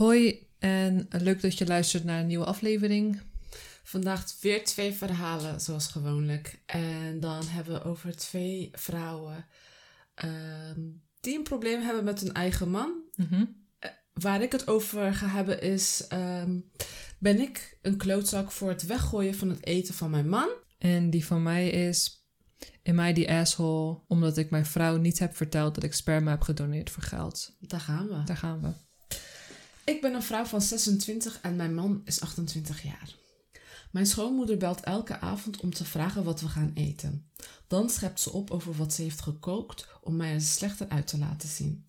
Hoi en leuk dat je luistert naar een nieuwe aflevering. Vandaag weer twee verhalen, zoals gewoonlijk. En dan hebben we over twee vrouwen ehm, die een probleem hebben met hun eigen man. Mhm. Waar ik het over ga hebben is: ehm, ben ik een klootzak voor het weggooien van het eten van mijn man? En die van mij is, in mij die asshole, omdat ik mijn vrouw niet heb verteld dat ik sperma heb gedoneerd voor geld. Daar gaan we. Daar gaan we. Ik ben een vrouw van 26 en mijn man is 28 jaar. Mijn schoonmoeder belt elke avond om te vragen wat we gaan eten. Dan schept ze op over wat ze heeft gekookt om mij er slechter uit te laten zien.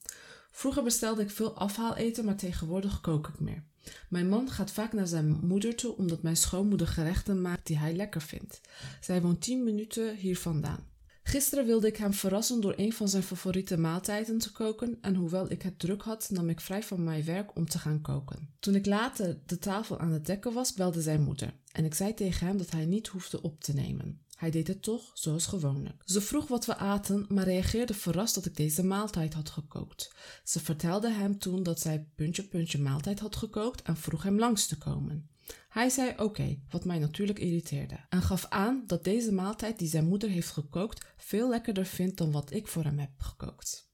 Vroeger bestelde ik veel afhaaleten, maar tegenwoordig kook ik meer. Mijn man gaat vaak naar zijn moeder toe omdat mijn schoonmoeder gerechten maakt die hij lekker vindt. Zij woont 10 minuten hier vandaan. Gisteren wilde ik hem verrassen door een van zijn favoriete maaltijden te koken en hoewel ik het druk had, nam ik vrij van mijn werk om te gaan koken. Toen ik later de tafel aan het dekken was, belde zijn moeder en ik zei tegen hem dat hij niet hoefde op te nemen. Hij deed het toch, zoals gewoonlijk. Ze vroeg wat we aten, maar reageerde verrast dat ik deze maaltijd had gekookt. Ze vertelde hem toen dat zij puntje puntje maaltijd had gekookt en vroeg hem langs te komen. Hij zei oké, wat mij natuurlijk irriteerde, en gaf aan dat deze maaltijd die zijn moeder heeft gekookt veel lekkerder vindt dan wat ik voor hem heb gekookt.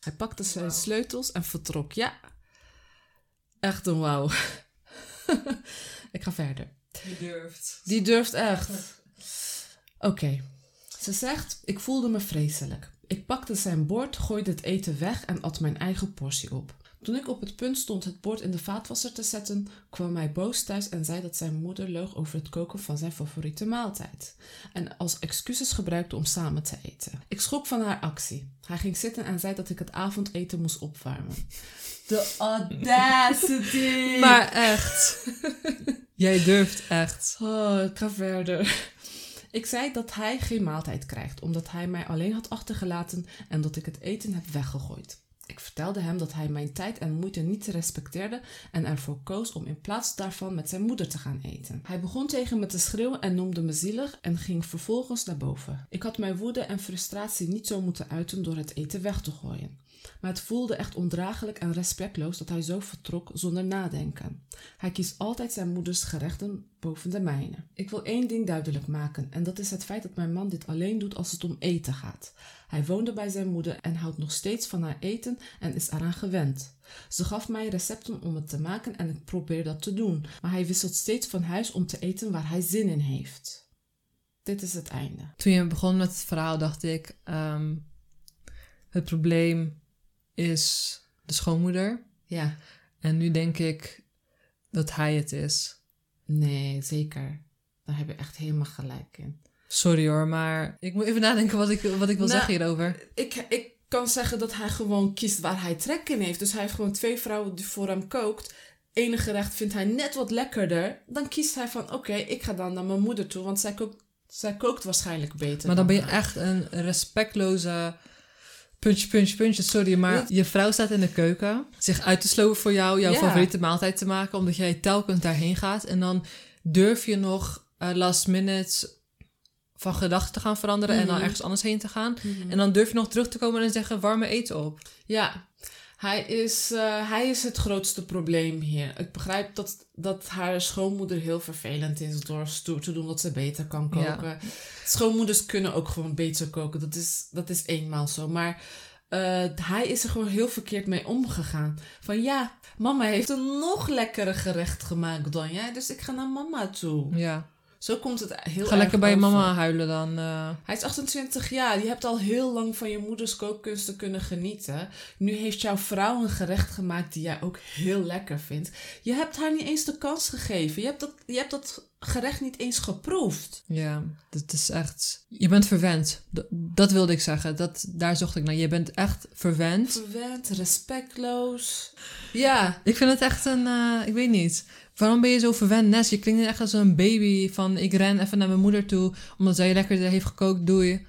Hij pakte zijn sleutels en vertrok. Ja, echt een wauw. ik ga verder. Je durft. Die durft echt. Oké. Ze zegt: Ik voelde me vreselijk. Ik pakte zijn bord, gooide het eten weg en at mijn eigen portie op. Toen ik op het punt stond het bord in de vaatwasser te zetten, kwam hij boos thuis en zei dat zijn moeder loog over het koken van zijn favoriete maaltijd. En als excuses gebruikte om samen te eten. Ik schrok van haar actie. Hij ging zitten en zei dat ik het avondeten moest opwarmen. De audacity! Maar echt. Jij durft echt. Oh, ik ga verder. Ik zei dat hij geen maaltijd krijgt, omdat hij mij alleen had achtergelaten en dat ik het eten heb weggegooid. Ik vertelde hem dat hij mijn tijd en moeite niet respecteerde en ervoor koos om in plaats daarvan met zijn moeder te gaan eten. Hij begon tegen me te schreeuwen en noemde me zielig en ging vervolgens naar boven. Ik had mijn woede en frustratie niet zo moeten uiten door het eten weg te gooien. Maar het voelde echt ondraaglijk en respectloos dat hij zo vertrok zonder nadenken. Hij kiest altijd zijn moeders gerechten boven de mijne. Ik wil één ding duidelijk maken en dat is het feit dat mijn man dit alleen doet als het om eten gaat. Hij woonde bij zijn moeder en houdt nog steeds van haar eten en is eraan gewend. Ze gaf mij recepten om het te maken en ik probeer dat te doen, maar hij wisselt steeds van huis om te eten waar hij zin in heeft. Dit is het einde. Toen je begon met het verhaal dacht ik, ehm, het probleem is de schoonmoeder. Ja. En nu denk ik dat hij het is. Nee, zeker. Daar heb je echt helemaal gelijk in. Sorry hoor, maar ik moet even nadenken wat ik, wat ik wil Nou, zeggen hierover. Ik, ik kan zeggen dat hij gewoon kiest waar hij trek in heeft. Dus hij heeft gewoon twee vrouwen die voor hem kookt. Ene gerecht vindt hij net wat lekkerder. Dan kiest hij van, oké, ik ga dan naar mijn moeder toe. Want zij kookt, zij kookt waarschijnlijk beter. Maar dan ben je echt een respectloze puntje, puntje, puntje. Sorry, maar Ja. je vrouw staat in de keuken. Zich uit te sloven voor jou, jouw Ja. favoriete maaltijd te maken. Omdat jij telkens daarheen gaat. En dan durf je nog eh, last minute van gedachten te gaan veranderen. En dan Mhm. ergens anders heen te gaan. Mhm. En dan durf je nog terug te komen en zeggen warme eten op. Ja, hij is, eh, hij is het grootste probleem hier. Ik begrijp dat, dat haar schoonmoeder heel vervelend is door stoer te doen dat ze beter kan Ja. koken. Schoonmoeders kunnen ook gewoon beter koken. Dat is, dat is eenmaal zo. Maar eh, hij is er gewoon heel verkeerd mee omgegaan. Van ja, mama heeft een nog lekkere gerecht gemaakt dan jij. Dus ik ga naar mama toe. Ja. Zo komt het heel Ga erg lekker bij je over. mama huilen dan. eh. Hij is 28 jaar. Je hebt al heel lang van je moeders kookkunsten kunnen genieten. Nu heeft jouw vrouw een gerecht gemaakt die jij ook heel lekker vindt. Je hebt haar niet eens de kans gegeven. Je hebt dat, je hebt dat gerecht niet eens geproefd. Ja, dat is echt... Je bent verwend. Dat wilde ik zeggen. Dat, daar zocht ik naar. Je bent echt verwend. Verwend, respectloos. Ja, Ik vind het echt een... eh, ik weet niet. Waarom ben je zo verwend, Nes? Je klinkt echt als een baby van... Ik ren even naar mijn moeder toe. Omdat zij lekker heeft gekookt, doei.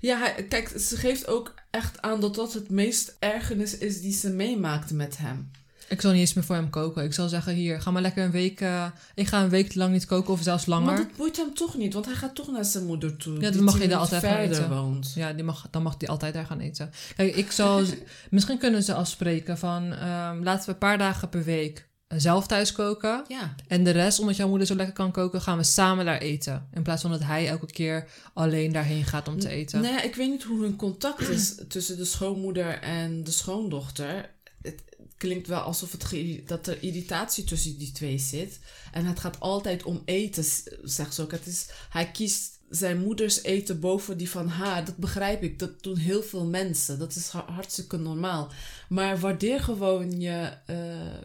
ja hij, kijk, ze geeft ook echt aan dat dat het meest ergernis is die ze meemaakt met hem. Ik zal niet eens meer voor hem koken. Ik zal zeggen, hier, ga maar lekker een week... eh, ik ga een week lang niet koken of zelfs langer. Maar dat boeit hem toch niet, want hij gaat toch naar zijn moeder toe. dan die mag je daar altijd gaan eten. woont. Ja, die mag, dan mag die altijd daar gaan eten. Kijk, ik zal... misschien kunnen ze afspreken van... ehm, laten we een paar dagen per week zelf thuis koken. Ja. En de rest, omdat jouw moeder zo lekker kan koken, gaan we samen daar eten. In plaats van dat hij elke keer alleen daarheen gaat om te eten. Nou ja, ik weet niet hoe hun contact is tussen de schoonmoeder en de schoondochter. Het klinkt wel alsof het ge- dat er irritatie tussen die twee zit. En het gaat altijd om eten, zegt ze ook. Het is, hij kiest zijn moeders eten boven die van haar. Dat begrijp ik. Dat doen heel veel mensen. Dat is ha- hartstikke normaal. Maar waardeer gewoon je, eh,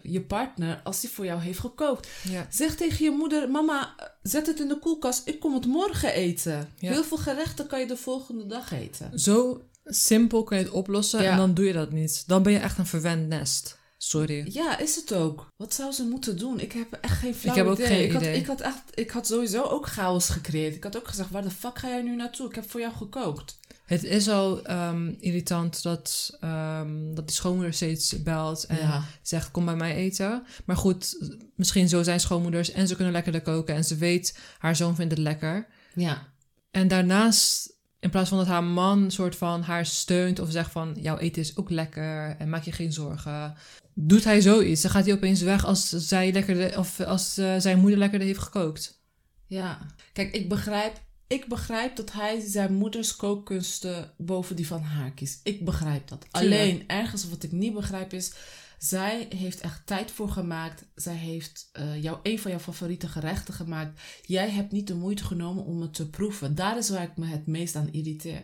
je partner als die voor jou heeft gekookt. Ja. Zeg tegen je moeder: Mama, zet het in de koelkast. Ik kom het morgen eten. Ja. Heel veel gerechten kan je de volgende dag eten. Zo simpel kun je het oplossen Ja. en dan doe je dat niet. Dan ben je echt een verwend nest. Sorry. Ja, is het ook. Wat zou ze moeten doen? Ik heb echt geen flauw heb ook idee. geen ik, had, idee. ik had echt, ik had sowieso ook chaos gecreëerd. Ik had ook gezegd: waar de fuck ga jij nu naartoe? Ik heb voor jou gekookt. Het is al ehm, irritant dat, ehm, dat die schoonmoeder steeds belt en Ja. zegt: Kom bij mij eten. Maar goed, misschien zo zijn schoonmoeders en ze kunnen lekkerder koken en ze weet, haar zoon vindt het lekker. Ja. En daarnaast, in plaats van dat haar man soort van haar steunt of zegt van jouw eten is ook lekker en maak je geen zorgen, doet hij zoiets. Dan gaat hij opeens weg als zij lekkerder of als eh, zijn moeder lekkerder heeft gekookt. Ja. Kijk, ik begrijp, ik begrijp dat hij zijn moeders kookkunsten boven die van haar kiest. Ik begrijp dat. Alleen, ergens wat ik niet begrijp is... Zij heeft echt tijd voor gemaakt. Zij heeft eh, jou, een van jouw favoriete gerechten gemaakt. Jij hebt niet de moeite genomen om het te proeven. Daar is waar ik me het meest aan irriteer.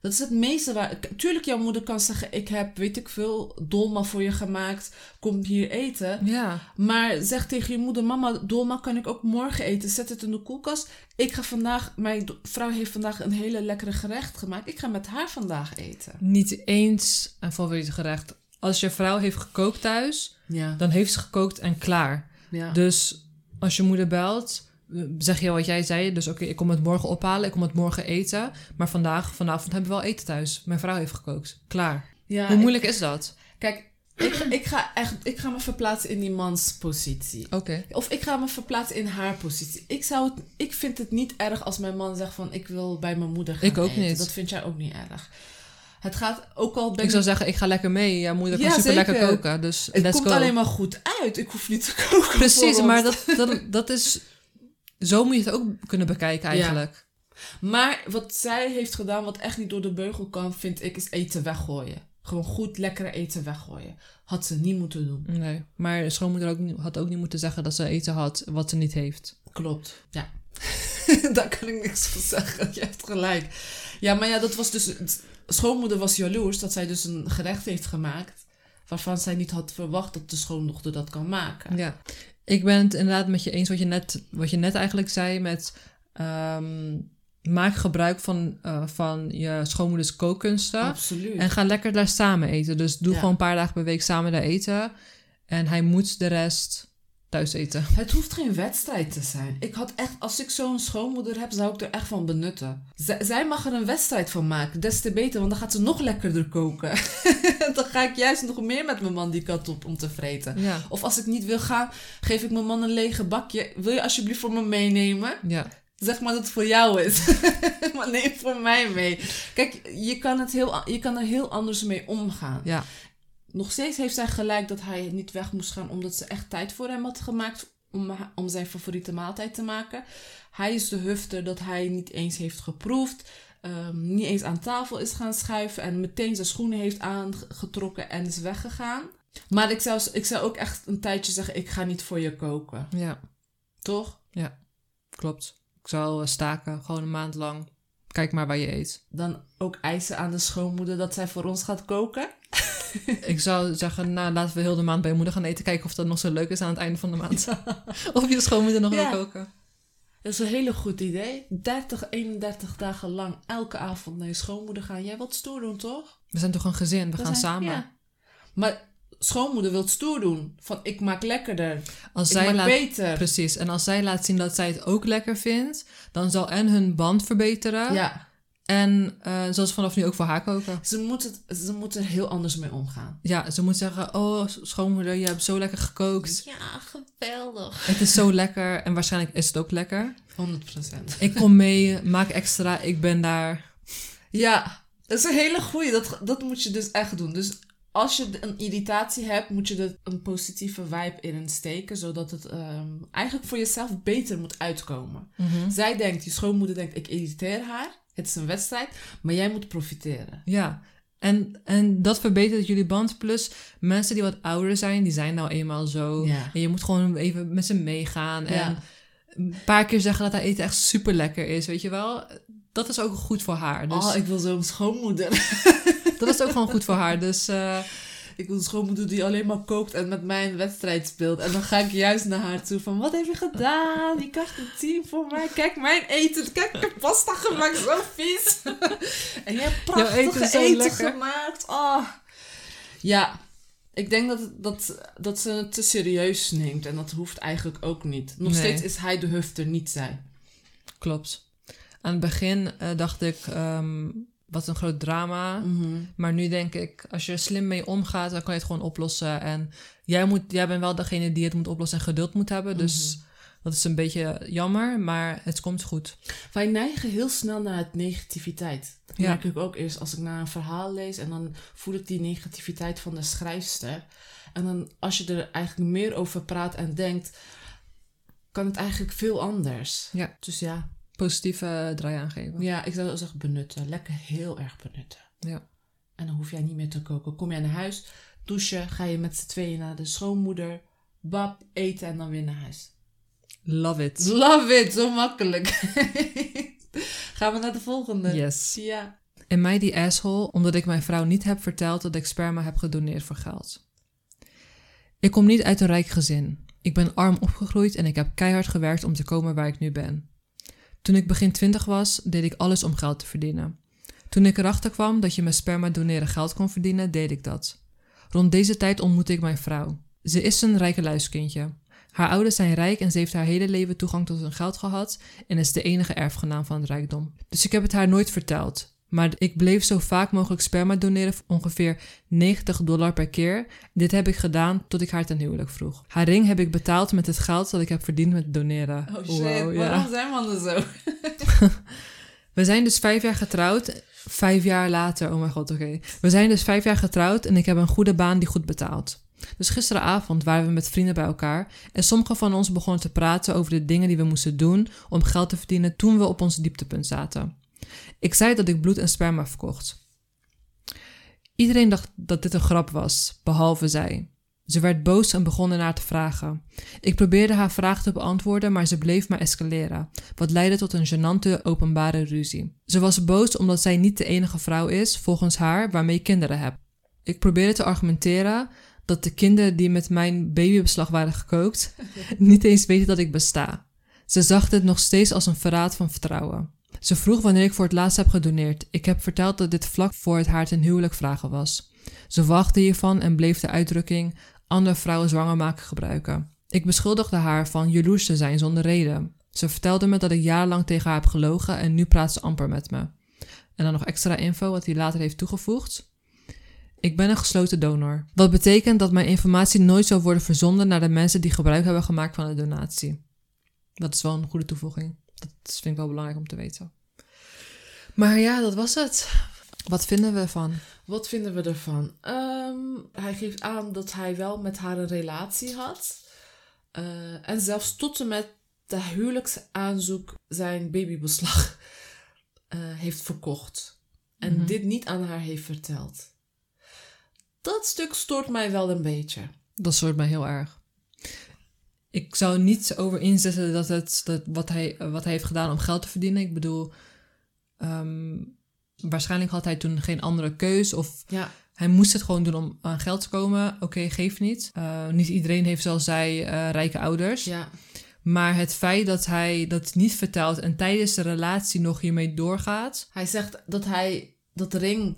Dat is het meeste waar... Tuurlijk, jouw moeder kan zeggen... Ik heb, weet ik veel, dolma voor je gemaakt. Kom hier eten. Ja, Maar zeg tegen je moeder, mama, dolma kan ik ook morgen eten. Zet het in de koelkast. Ik ga vandaag, mijn vrouw heeft vandaag een hele lekkere gerecht gemaakt. Ik ga met haar vandaag eten. niet eens een favoriete gerecht. Als je vrouw heeft gekookt thuis, Ja. dan heeft ze gekookt en klaar. ja. Dus als je moeder belt, zeg je wat jij zei. Dus oké, ik kom het morgen ophalen, ik kom het morgen eten. Maar vandaag, vanavond hebben we wel eten thuis. Mijn vrouw heeft gekookt. Klaar. ja, Hoe ik- moeilijk is dat? kijk, ik, ik ga echt, ik ga me verplaatsen in die mans positie. Oké. Of ik ga me verplaatsen in haar positie. Ik, zou het, ik vind het niet erg als mijn man zegt van ik wil bij mijn moeder gaan Ik ook eten. niet. Dat vind jij ook niet erg. Het gaat ook al ben Ik zou zeggen, ik ga lekker mee. Ja, moeder kan Ja, super lekker koken. Dus het komt go. alleen maar goed uit. Ik hoef niet te koken. Precies, maar dat, dat, dat is... Zo moet je het ook kunnen bekijken eigenlijk. Maar wat zij heeft gedaan, wat echt niet door de beugel kan, vind ik, is eten weggooien. Gewoon goed, lekkere eten weggooien. Had ze niet moeten doen. Nee, maar schoonmoeder ook, niet- had ook niet moeten zeggen dat ze eten had wat ze niet heeft. Klopt. Ja. Daar kan ik niks van zeggen. Je hebt gelijk. Ja, maar ja, dat was dus... Schoonmoeder was jaloers dat zij dus een gerecht heeft gemaakt... waarvan zij niet had verwacht dat de schoondochter dat kan maken. Ja, ik ben het inderdaad met je eens wat je net, wat je net eigenlijk zei met ehm, maak gebruik van, eh, van je schoonmoeders kookkunsten Absoluut. en ga lekker daar samen eten. Dus doe Ja. gewoon een paar dagen per week samen daar eten en hij moet de rest thuis eten. Het hoeft geen wedstrijd te zijn. Ik had echt, als ik zo'n schoonmoeder heb, zou ik er echt van benutten. Z- zij mag er een wedstrijd van maken, des te beter, want dan gaat ze nog lekkerder koken. dan ga ik juist nog meer met mijn man die kant op om te vreten. Ja, Of als ik niet wil gaan, geef ik mijn man een lege bakje. Wil je alsjeblieft voor me meenemen? ja, Zeg maar dat het voor jou is. maar neem voor mij mee. Kijk, je kan, het heel, je kan er heel anders mee omgaan. ja, Nog steeds heeft zij gelijk dat hij niet weg moest gaan omdat ze echt tijd voor hem had gemaakt om, om zijn favoriete maaltijd te maken. Hij is de hufter dat hij niet eens heeft geproefd, ehm, niet eens aan tafel is gaan schuiven en meteen zijn schoenen heeft aangetrokken en is weggegaan. Maar ik zou, ik zou ook echt een tijdje zeggen, ik ga niet voor je koken. ja, Toch? klopt. Ik zal eh, staken, gewoon een maand lang. Kijk maar waar je eet. Dan ook eisen aan de schoonmoeder dat zij voor ons gaat koken. Ik zou zeggen, nou laten we heel de maand bij je moeder gaan eten. Kijken of dat nog zo leuk is aan het einde van de maand. of je schoonmoeder nog wil koken. Dat is een hele goed idee. 30, 31 dagen lang elke avond naar je schoonmoeder gaan. Jij wilt stoer doen, toch? We zijn toch een gezin, we, gaan zijn- samen. ja. Maar schoonmoeder wil stoer doen. Van ik maak lekkerder. Als Ik zij maak laat, beter. Precies, en als zij laat zien dat zij het ook lekker vindt, dan zal en hun band verbeteren Ja. En uh, zal ze vanaf nu ook voor haar koken. Ze moet, het, ze moet er heel anders mee omgaan. Ja, ze moet zeggen, oh schoonmoeder, je hebt zo lekker gekookt. Ja, geweldig. Het is zo lekker en waarschijnlijk is het ook lekker. 100%. Ik kom mee, maak extra, ik ben daar. Ja, dat is een hele goeie. Dat, dat moet je dus echt doen. Dus als je een irritatie hebt, moet je er een positieve vibe in steken, zodat het um, eigenlijk voor jezelf beter moet uitkomen. Mhm. Zij denkt, je schoonmoeder denkt, ik irriteer haar. Het is een wedstrijd, maar jij moet profiteren. Ja, en, en dat verbetert jullie band. Plus mensen die wat ouder zijn, die zijn nou eenmaal zo. Ja. En je moet gewoon even met ze meegaan. Ja. En een paar keer zeggen dat haar eten echt super lekker is, weet je wel. Dat is ook goed voor haar. Dus Oh, ik wil zo'n schoonmoeder. dat is ook gewoon goed voor haar. Dus eh, Ik wil een schoonmoeder die alleen maar kookt en met mij een wedstrijd speelt. En dan ga ik juist naar haar toe van, wat heb je gedaan? Je krijgt een team voor mij. Kijk mijn eten. Kijk, ik heb pasta gemaakt. Zo vies. en je hebt prachtige eten eten lekker. gemaakt. Oh. Ja, ik denk dat, dat, dat ze het te serieus neemt. En dat hoeft eigenlijk ook niet. Nog Nee. steeds is hij de hufter, niet zij. klopt. Aan het begin eh, dacht ik, ehm, wat een groot drama. Mhm. Maar nu denk ik, als je er slim mee omgaat, dan kan je het gewoon oplossen. En jij, moet, jij bent wel degene die het moet oplossen en geduld moet hebben. Dus dat is een beetje jammer, maar het komt goed. Wij neigen heel snel naar het negativiteit. Dat Ja. merk ik ook eerst als ik naar een verhaal lees en dan voel ik die negativiteit van de schrijfster. En dan als je er eigenlijk meer over praat en denkt, kan het eigenlijk veel anders. Ja. Dus ja, Positieve draai aangeven. ja ik zou zeggen benutten. Lekker heel erg benutten. Ja. En dan hoef jij niet meer te koken. Kom jij naar huis, douchen, ga je met z'n tweeën naar de schoonmoeder, bab, eten en dan weer naar huis. Love it. Love it, zo makkelijk. Gaan we naar de volgende. Yes. Ja. En mij die asshole, omdat ik mijn vrouw niet heb verteld dat ik sperma heb gedoneerd voor geld. Ik kom niet uit een rijk gezin. Ik ben arm opgegroeid en ik heb keihard gewerkt om te komen waar ik nu ben. Toen ik begin twintig was, deed ik alles om geld te verdienen. Toen ik erachter kwam dat je met sperma doneren geld kon verdienen, deed ik dat. Rond deze tijd ontmoette ik mijn vrouw. Ze is een rijke luiskindje. Haar ouders zijn rijk en ze heeft haar hele leven toegang tot hun geld gehad en is de enige erfgenaam van het rijkdom. Dus ik heb het haar nooit verteld. Maar ik bleef zo vaak mogelijk sperma doneren voor ongeveer 90 dollar per keer. Dit heb ik gedaan tot ik haar ten huwelijk vroeg. Haar ring heb ik betaald met het geld dat ik heb verdiend met doneren. Oh shit, Wow, ja. waarom zijn mannen zo? We zijn dus vijf jaar getrouwd. Vijf jaar later, oh mijn god, oké. We zijn dus vijf jaar getrouwd en ik heb een goede baan die goed betaalt. Dus gisteravond waren we met vrienden bij elkaar en sommigen van ons begonnen te praten over de dingen die we moesten doen om geld te verdienen toen we op ons dieptepunt zaten. Ik zei dat ik bloed en sperma verkocht. Iedereen dacht dat dit een grap was, behalve zij. Ze werd boos en begon ernaar te vragen. Ik probeerde haar vraag te beantwoorden, maar ze bleef maar escaleren, wat leidde tot een gênante openbare ruzie. Ze was boos omdat zij niet de enige vrouw is, volgens haar, waarmee ik kinderen heb. Ik probeerde te argumenteren dat de kinderen die met mijn babybeslag waren gekookt, niet eens weten dat ik besta. Ze zag dit nog steeds als een verraad van vertrouwen. Ze vroeg wanneer ik voor het laatst heb gedoneerd. Ik heb verteld dat dit vlak voor het haar ten huwelijk vragen was. Ze wachtte hiervan en bleef de uitdrukking andere vrouwen zwanger maken gebruiken. Ik beschuldigde haar van jaloers te zijn zonder reden. Ze vertelde me dat ik jarenlang tegen haar heb gelogen en nu praat ze amper met me. En dan nog extra info wat hij later heeft toegevoegd. Ik ben een gesloten donor. Wat betekent dat mijn informatie nooit zal worden verzonden naar de mensen die gebruik hebben gemaakt van de donatie. Dat is wel een goede toevoeging. Dat vind ik wel belangrijk om te weten. Maar ja, dat was het. Wat vinden we ervan? Wat vinden we ervan? Ehm, hij geeft aan dat hij wel met haar een relatie had. Eh, en zelfs tot en met de huwelijksaanzoek zijn babybeslag eh, heeft verkocht. En Mhm. dit niet aan haar heeft verteld. Dat stuk stoort mij wel een beetje. Dat soort mij heel erg. Ik zou niet over inzetten dat het dat wat, hij, wat hij heeft gedaan om geld te verdienen. Ik bedoel, ehm, waarschijnlijk had hij toen geen andere keus. Of Ja, hij moest het gewoon doen om aan geld te komen. Oké, geeft niet. Eh, niet iedereen heeft zoals zij eh, rijke ouders. ja, Maar het feit dat hij dat niet vertelt en tijdens de relatie nog hiermee doorgaat. hij zegt dat hij dat ring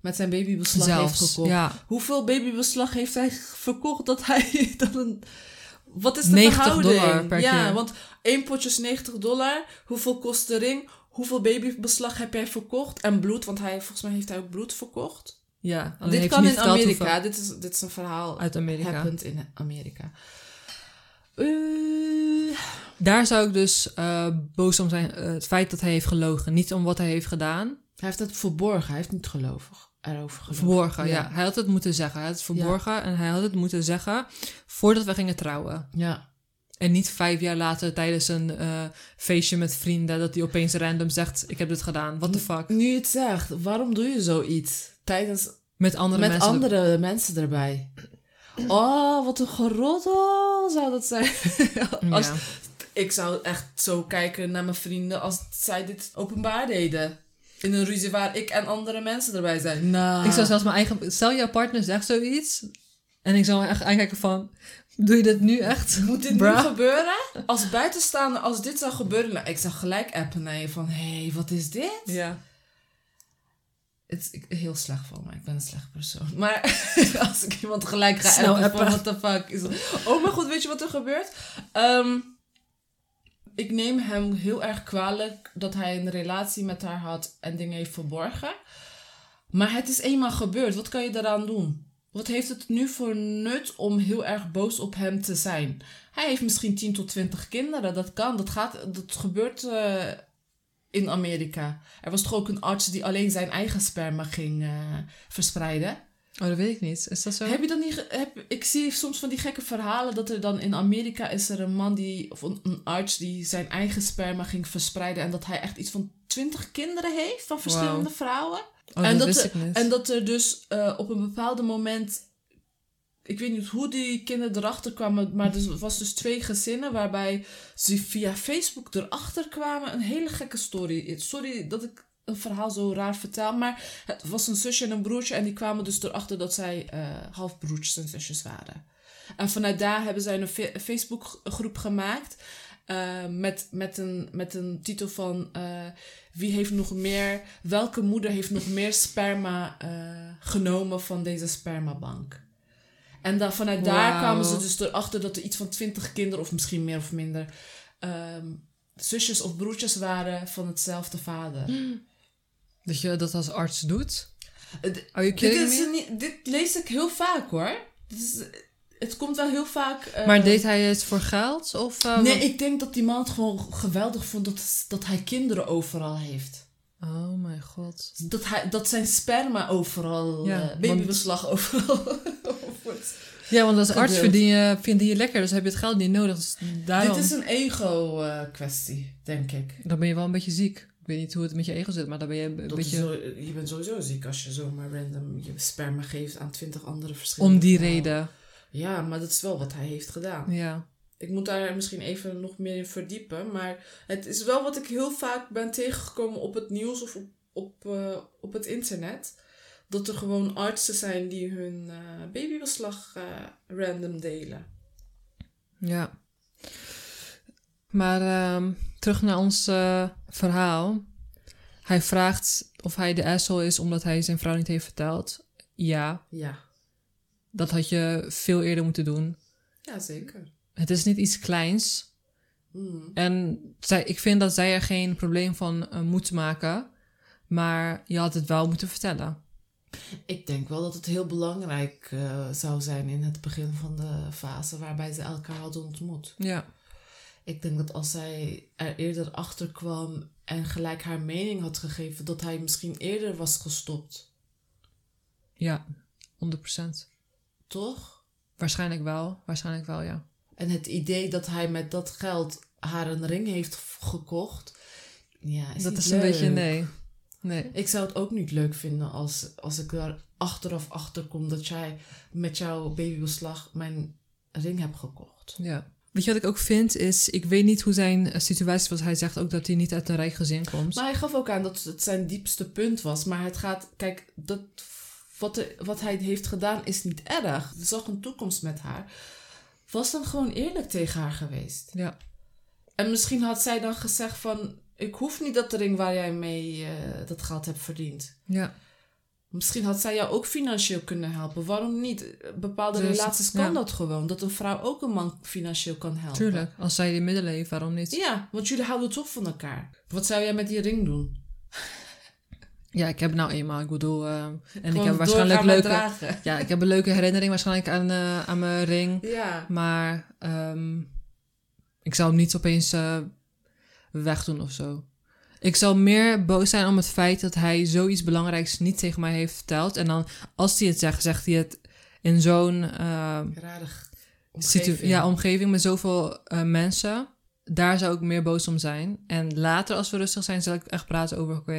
met zijn babybeslag heeft gekocht. Ja, Hoeveel babybeslag heeft hij verkocht dat hij dan een... Wat is de 90 verhouding? dollar per ja, keer. want één potje is 90 dollar. Hoeveel kost de ring? hoeveel babybeslag heb jij verkocht? En bloed, want hij, volgens mij heeft hij ook bloed verkocht. Ja, dit heeft kan in Amerika. Dit is, dit is een verhaal Uit Amerika. in Amerika. Eh, Daar zou ik dus eh, boos om zijn. eh, het feit dat hij heeft gelogen. Niet om wat hij heeft gedaan. hij heeft het verborgen. Hij heeft niet gelovig erover. Verborgen, ja. Ja. Hij had het moeten zeggen. Hij had het verborgen en hij had het moeten zeggen voordat we gingen trouwen. Ja. En niet vijf jaar later tijdens een eh, feestje met vrienden dat hij opeens random zegt: Ik heb dit gedaan. What the fuck? Nu je het zegt, waarom doe je zoiets? Tijdens, Met andere met mensen. andere mensen erbij. Oh, wat een geroddel zou dat zijn. Als, Ja. Ik zou echt zo kijken naar mijn vrienden als zij dit openbaar deden. In een ruzie waar ik en andere mensen erbij zijn. Nou, Ik zou zelfs mijn eigen. Stel, jouw partner zegt zoiets. En ik zou echt aankijken van. Doe je dit nu echt? Moet dit nu gebeuren? Als buitenstaander, als dit zou gebeuren, nou, ik zou gelijk appen naar je van, hé, hey, wat is dit? Ja. Het is heel slecht van mij. Ik ben een slecht persoon. Maar als ik iemand gelijk ga Snel appen van, what the fuck is dat? Oh mijn god, weet je wat er gebeurt? Ehm, ik neem hem heel erg kwalijk dat hij een relatie met haar had en dingen heeft verborgen. Maar het is eenmaal gebeurd. Wat kan je daaraan doen? Wat heeft het nu voor nut om heel erg boos op hem te zijn? Hij heeft misschien 10 tot 20 kinderen. Dat kan. Dat, gaat, dat gebeurt eh, in Amerika. Er was toch ook een arts die alleen zijn eigen sperma ging eh, verspreiden. Oh, dat weet ik niet. Is dat zo? Heb je dan niet... Heb, ik zie soms van die gekke verhalen dat er dan in Amerika is er een man die... Of een, een arts die zijn eigen sperma ging verspreiden. En dat hij echt iets van 20 kinderen heeft van verschillende vrouwen. Oh, en, dat dat er, en dat er dus eh, op een bepaald moment. Ik weet niet hoe die kinderen erachter kwamen, maar er was dus twee gezinnen waarbij ze via Facebook erachter kwamen. Een hele gekke story. Sorry dat ik een verhaal zo raar vertel, maar het was een zusje en een broertje en die kwamen dus erachter dat zij eh halfbroertjes en zusjes waren. En vanuit daar hebben zij een Facebookgroep gemaakt eh, met, met, een, met een titel van eh, wie heeft nog meer, welke moeder heeft nog meer sperma genomen van deze spermabank. En dan, vanuit daar kwamen ze dus erachter dat er iets van twintig kinderen, of misschien meer of minder, ehm, zusjes of broertjes waren van hetzelfde vader. Dat je dat als arts doet? Are you Dit, kidding me? dit lees ik heel vaak hoor. Dit is, het komt wel heel vaak. eh, Maar deed hij het voor geld? Of, eh, Nee, wat- ik denk dat die man het gewoon geweldig vond dat, dat hij kinderen overal heeft. Oh mijn god. Dat, hij, dat zijn sperma overal, Ja, eh, babybeslag overal. Ja, want als arts verdien je, verdien je lekker, dus heb je het geld niet nodig. Dus daarom, Dit is een ego-kwestie, denk ik. dan ben je wel een beetje ziek. Ik weet niet hoe het met je ego zit, maar dan ben je een Dat beetje... zo, je bent sowieso ziek als je zomaar random je sperma geeft aan twintig andere verschillende Om die vrouwen. reden, Ja, maar dat is wel wat hij heeft gedaan. ja. Ik moet daar misschien even nog meer in verdiepen. Maar het is wel wat ik heel vaak ben tegengekomen op het nieuws of op, op, eh, op het internet. Dat er gewoon artsen zijn die hun eh, babybeslag eh, random delen. Ja. Maar ehm, terug naar ons eh, verhaal. Hij vraagt of hij de asshole is omdat hij zijn vrouw niet heeft verteld. Ja, Ja, dat had je veel eerder moeten doen. ja zeker. Het is niet iets kleins. Hmm. En zij, ik vind dat zij er geen probleem van eh, moet maken. Maar je had het wel moeten vertellen. Ik denk wel dat het heel belangrijk eh, zou zijn in het begin van de fase waarbij ze elkaar hadden ontmoet. Ja. Ik denk dat als zij er eerder achter kwam en gelijk haar mening had gegeven, dat hij misschien eerder was gestopt. Ja, 100%. Toch? Waarschijnlijk wel. Waarschijnlijk wel, ja. En het idee dat hij met dat geld haar een ring heeft gekocht. Ja, is dat is een leuk. beetje nee. Nee. Ik zou het ook niet leuk vinden als, als ik er achteraf achter kom dat jij met jouw babybeslag mijn ring hebt gekocht. Ja. Weet je wat ik ook vind is, ik weet niet hoe zijn eh, situatie was. Hij zegt ook dat hij niet uit een rijk gezin komt. Maar hij gaf ook aan dat het zijn diepste punt was. Maar het gaat, kijk, dat, wat, er, wat hij heeft gedaan is niet erg. Hij zag een toekomst met haar. Was dan gewoon eerlijk tegen haar geweest. Ja. En misschien had zij dan gezegd van... Ik hoef niet dat ring waar jij mee eh, dat geld hebt verdiend. Ja. Misschien had zij jou ook financieel kunnen helpen. Waarom niet? Bepaalde Dus, relaties kan ja. dat gewoon. Dat een vrouw ook een man financieel kan helpen. Tuurlijk. Als zij die middelen heeft, waarom niet? Ja, want jullie houden toch van elkaar. Wat zou jij met die ring doen? Ja, ik heb nou eenmaal. Ik bedoel, eh, en ik heb waarschijnlijk leuke... dragen. Ja, ik heb een leuke herinnering waarschijnlijk aan, eh, aan mijn ring. Ja. Maar ehm, ik zou hem niet opeens eh, wegdoen of zo. Ik zou meer boos zijn om het feit dat hij zoiets belangrijks niet tegen mij heeft verteld. En dan, als hij het zegt, zegt hij het in zo'n Rarig. situ- Omgeving. ja, omgeving met zoveel eh, mensen. Daar zou ik meer boos om zijn. En later, als we rustig zijn, zal ik echt praten over: oké,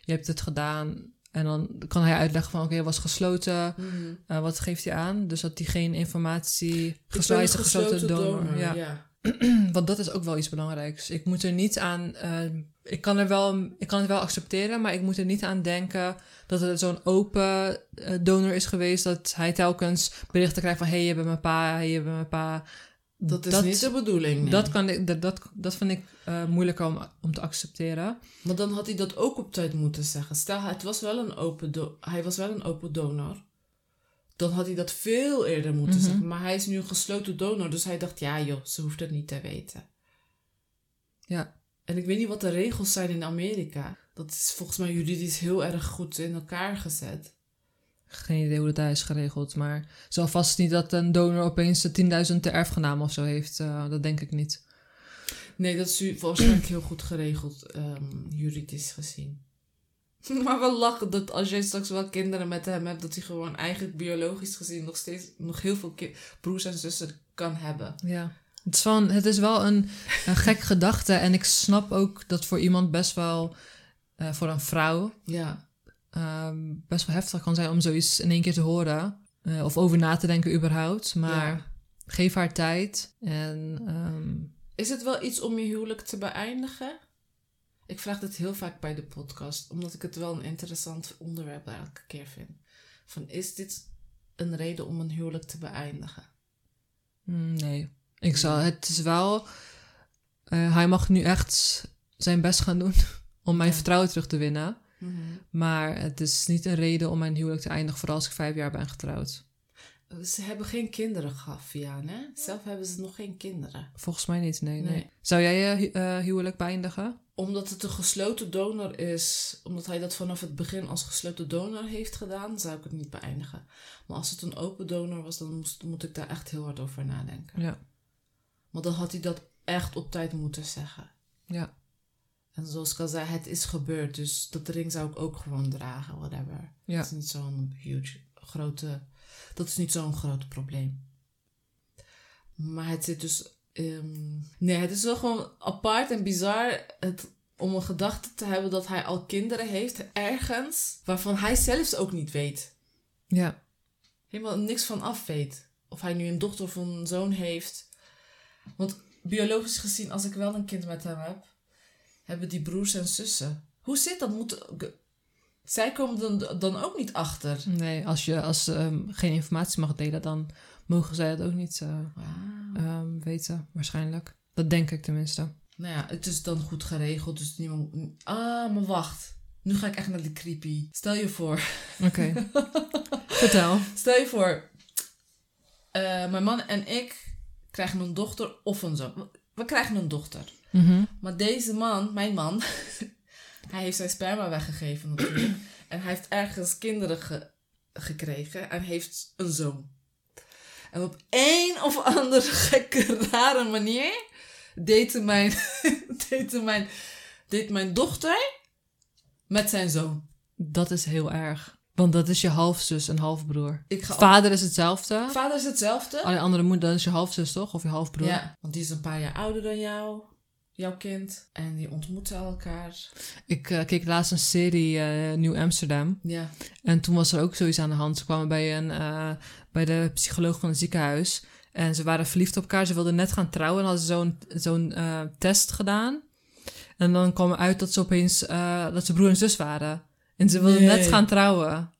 je hebt het gedaan. En dan kan hij uitleggen van: oké, het was gesloten. Mhm. Eh, wat geeft hij aan? Dus dat hij geen informatie. Gesloten, gesloten donor. Ja. ja. Want dat is ook wel iets belangrijks. Ik moet er niet aan. eh, ik, kan er wel, ik kan het wel accepteren, maar ik moet er niet aan denken dat het zo'n open eh, donor is geweest. Dat hij telkens berichten krijgt van: hé, hey, je bent mijn pa, hey, je bent mijn pa. Dat is niet de bedoeling. nee. dat, kan ik, dat, dat, dat vind ik eh, moeilijker om, om te accepteren. Maar dan had hij dat ook op tijd moeten zeggen. Stel, het was wel een open hij was wel een open donor. Dan had hij dat veel eerder moeten Mhm. zeggen. Maar hij is nu een gesloten donor. Dus hij dacht, ja joh, ze hoeft het niet te weten. Ja, En ik weet niet wat de regels zijn in Amerika. Dat is volgens mij juridisch heel erg goed in elkaar gezet. geen idee hoe dat daar is geregeld. Maar het zal vast niet dat een donor opeens de 10.000 te erfgenaam of zo heeft. Eh, dat denk ik niet. Nee, dat is u- waarschijnlijk heel goed geregeld, ehm, juridisch gezien. Maar wel lachen dat als jij straks wel kinderen met hem hebt, dat hij gewoon eigenlijk biologisch gezien nog steeds nog heel veel broers en zussen kan hebben. Ja. Het is, van, het is wel een, een gek gedachte. En ik snap ook dat voor iemand best wel, eh, voor een vrouw, Ja. ehm, best wel heftig kan zijn om zoiets in één keer te horen. eh, of over na te denken überhaupt. Maar Ja. geef haar tijd. En ehm, Is het wel iets om je huwelijk te beëindigen? Ik vraag dit heel vaak bij de podcast, omdat ik het wel een interessant onderwerp elke keer vind. Van is dit een reden om een huwelijk te beëindigen? mm, nee. Ik zal, het is wel, eh, hij mag nu echt zijn best gaan doen om mijn Ja. vertrouwen terug te winnen. Maar het is niet een reden om mijn huwelijk te eindigen, vooral als ik vijf jaar ben getrouwd. Ze hebben geen kinderen gehad, Vian, hè? Zelf hebben ze nog geen kinderen. Volgens mij niet, nee. nee. Nee. Zou jij je hu- eh, huwelijk beëindigen? Omdat het een gesloten donor is, omdat hij dat vanaf het begin als gesloten donor heeft gedaan, zou ik het niet beëindigen. Maar als het een open donor was, dan moest, moet ik daar echt heel hard over nadenken. Ja. Want dan had hij dat echt op tijd moeten zeggen. Ja. En zoals ik al zei, het is gebeurd, dus dat ring zou ik ook gewoon dragen, whatever. Ja. Dat is niet zo'n huge, grote, dat is niet zo'n groot probleem. Maar het zit dus, ehm, nee, het is wel gewoon apart en bizar het, om een gedachte te hebben dat hij al kinderen heeft ergens, waarvan hij zelfs ook niet weet. Ja. Helemaal niks van af weet. Of hij nu een dochter of een zoon heeft. Want biologisch gezien, als ik wel een kind met hem heb, hebben die broers en zussen. Hoe zit dat? Moet, zij komen dan, dan ook niet achter. Nee, als je als, ze, ehm, geen informatie mag delen, dan mogen zij het ook niet eh, ehm, weten, waarschijnlijk. Dat denk ik tenminste. Nou ja, het is dan goed geregeld, dus niemand... Ah, maar wacht. Nu ga ik echt naar die creepy. Stel je voor. Oké. Vertel. Stel je voor. eh, mijn man en ik krijgen een dochter of een zoon. We krijgen een dochter. Mhm. Maar deze man, mijn man, hij heeft zijn sperma weggegeven natuurlijk. en hij heeft ergens kinderen ge- gekregen en heeft een zoon. En op een of andere gekke, rare manier deed mijn, deed mijn, deed mijn dochter met zijn zoon. Dat is heel erg. Want dat is je halfzus en halfbroer. Ik ga Vader is hetzelfde. Vader is hetzelfde. Alleen andere moeder, dat is je halfzus toch? Of je halfbroer? Ja, want die is een paar jaar ouder dan jou, jouw kind. En die ontmoeten elkaar. Ik eh, keek laatst een serie eh, Nieuw Amsterdam. Ja. En toen was er ook zoiets aan de hand. Ze kwamen bij, een, eh, bij de psycholoog van het ziekenhuis. En ze waren verliefd op elkaar. Ze wilden net gaan trouwen. En hadden zo'n zo'n test gedaan. En dan kwam uit dat ze opeens dat ze broer en zus waren. En ze wilden Nee. net gaan trouwen.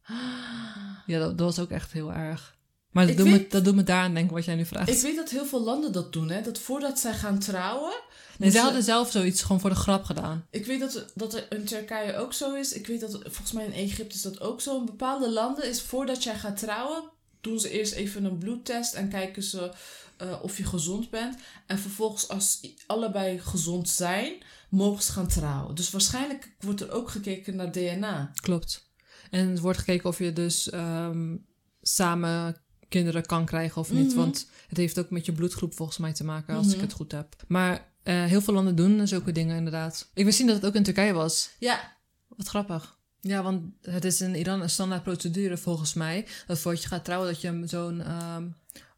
Ja, dat, dat was ook echt heel erg. Maar dat doet, me, dat doet me daaraan denken wat jij nu vraagt. Ik weet dat heel veel landen dat doen, hè. Dat voordat zij gaan trouwen... nee, zij moeten- hadden zelf zoiets gewoon voor de grap gedaan. Ik weet dat, dat er in Turkije ook zo is. Ik weet dat volgens mij in Egypte is dat ook zo. In bepaalde landen is voordat jij gaat trouwen, doen ze eerst even een bloedtest en kijken ze eh, of je gezond bent. En vervolgens, als allebei gezond zijn, mogen ze gaan trouwen. Dus waarschijnlijk wordt er ook gekeken naar DNA. Klopt. En het wordt gekeken of je dus ehm, samen kinderen kan krijgen of niet. Mhm. Want het heeft ook met je bloedgroep volgens mij te maken, als ik Mhm. het goed heb. Maar eh, heel veel landen doen zulke dingen inderdaad. Ik wist niet dat het ook in Turkije was. Ja, Wat grappig. Ja, want het is in Iran een standaard procedure volgens mij. Dat voordat je gaat trouwen, dat je zo'n ehm,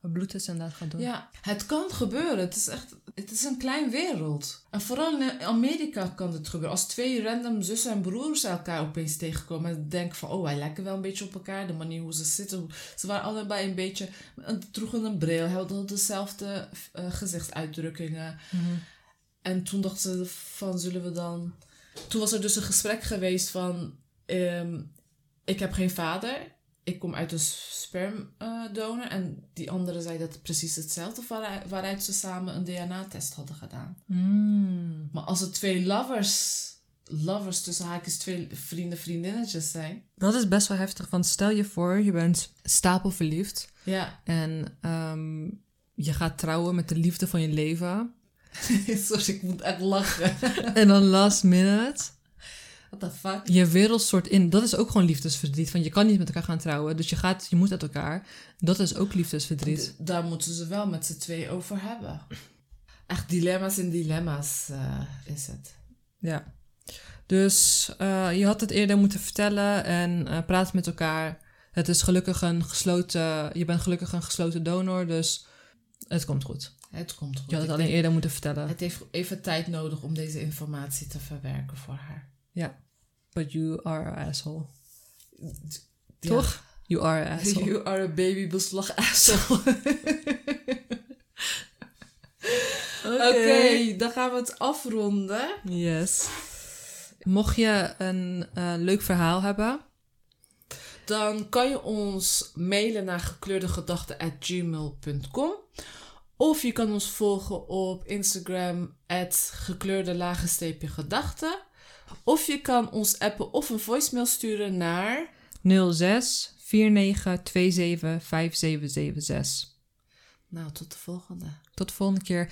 een bloedtest inderdaad gaat doen. ja, het kan gebeuren. Het is echt het is een klein wereld. En vooral in Amerika kan dit gebeuren. Als twee random zussen en broers elkaar opeens tegenkomen en denken van, oh, wij lijken wel een beetje op elkaar. De manier hoe ze zitten. Ze waren allebei een beetje, een- droegen een bril, hadden dezelfde eh, gezichtsuitdrukkingen. Mhm. En toen dachten ze van, zullen we dan... Toen was er dus een gesprek geweest van... ehm, ik heb geen vader. Ik kom uit een spermdonor. en die andere zei dat precies hetzelfde... waaruit, waaruit ze samen een DNA-test hadden gedaan. Mm. Maar als het twee lovers... Lovers tussen haakjes twee vrienden, vriendinnetjes zijn... Dat is best wel heftig, want stel je voor, je bent stapelverliefd Ja, en ehm, je gaat trouwen met de liefde van je leven. sorry, ik moet echt lachen. en dan last minute, What the fuck? je wereld stort in. Dat is ook gewoon liefdesverdriet, want je kan niet met elkaar gaan trouwen. Dus je, gaat, je moet uit elkaar. Dat is ook liefdesverdriet. D- Daar moeten ze wel met z'n twee over hebben. Echt dilemma's en dilemma's eh, is het. Ja. Dus eh, je had het eerder moeten vertellen en eh praat met elkaar. Het is gelukkig een gesloten, je bent gelukkig een gesloten donor, dus het komt goed. Het komt goed. Je had het alleen eerder moeten vertellen. Het heeft even tijd nodig om deze informatie te verwerken voor haar. But you are an asshole. Ja. Toch? You are an asshole. You are a baby beslag asshole. Oké, dan gaan we het afronden. Yes. Mocht je een eh, leuk verhaal hebben, Dan kan je ons mailen naar gekleurdegedachten.gmail.com Of je kan ons volgen op Instagram, gekleurde lagensteepje gedachten. Of je kan ons appen of een voicemail sturen naar... 06 49 27 5776. Nou, tot de volgende. Tot de volgende keer.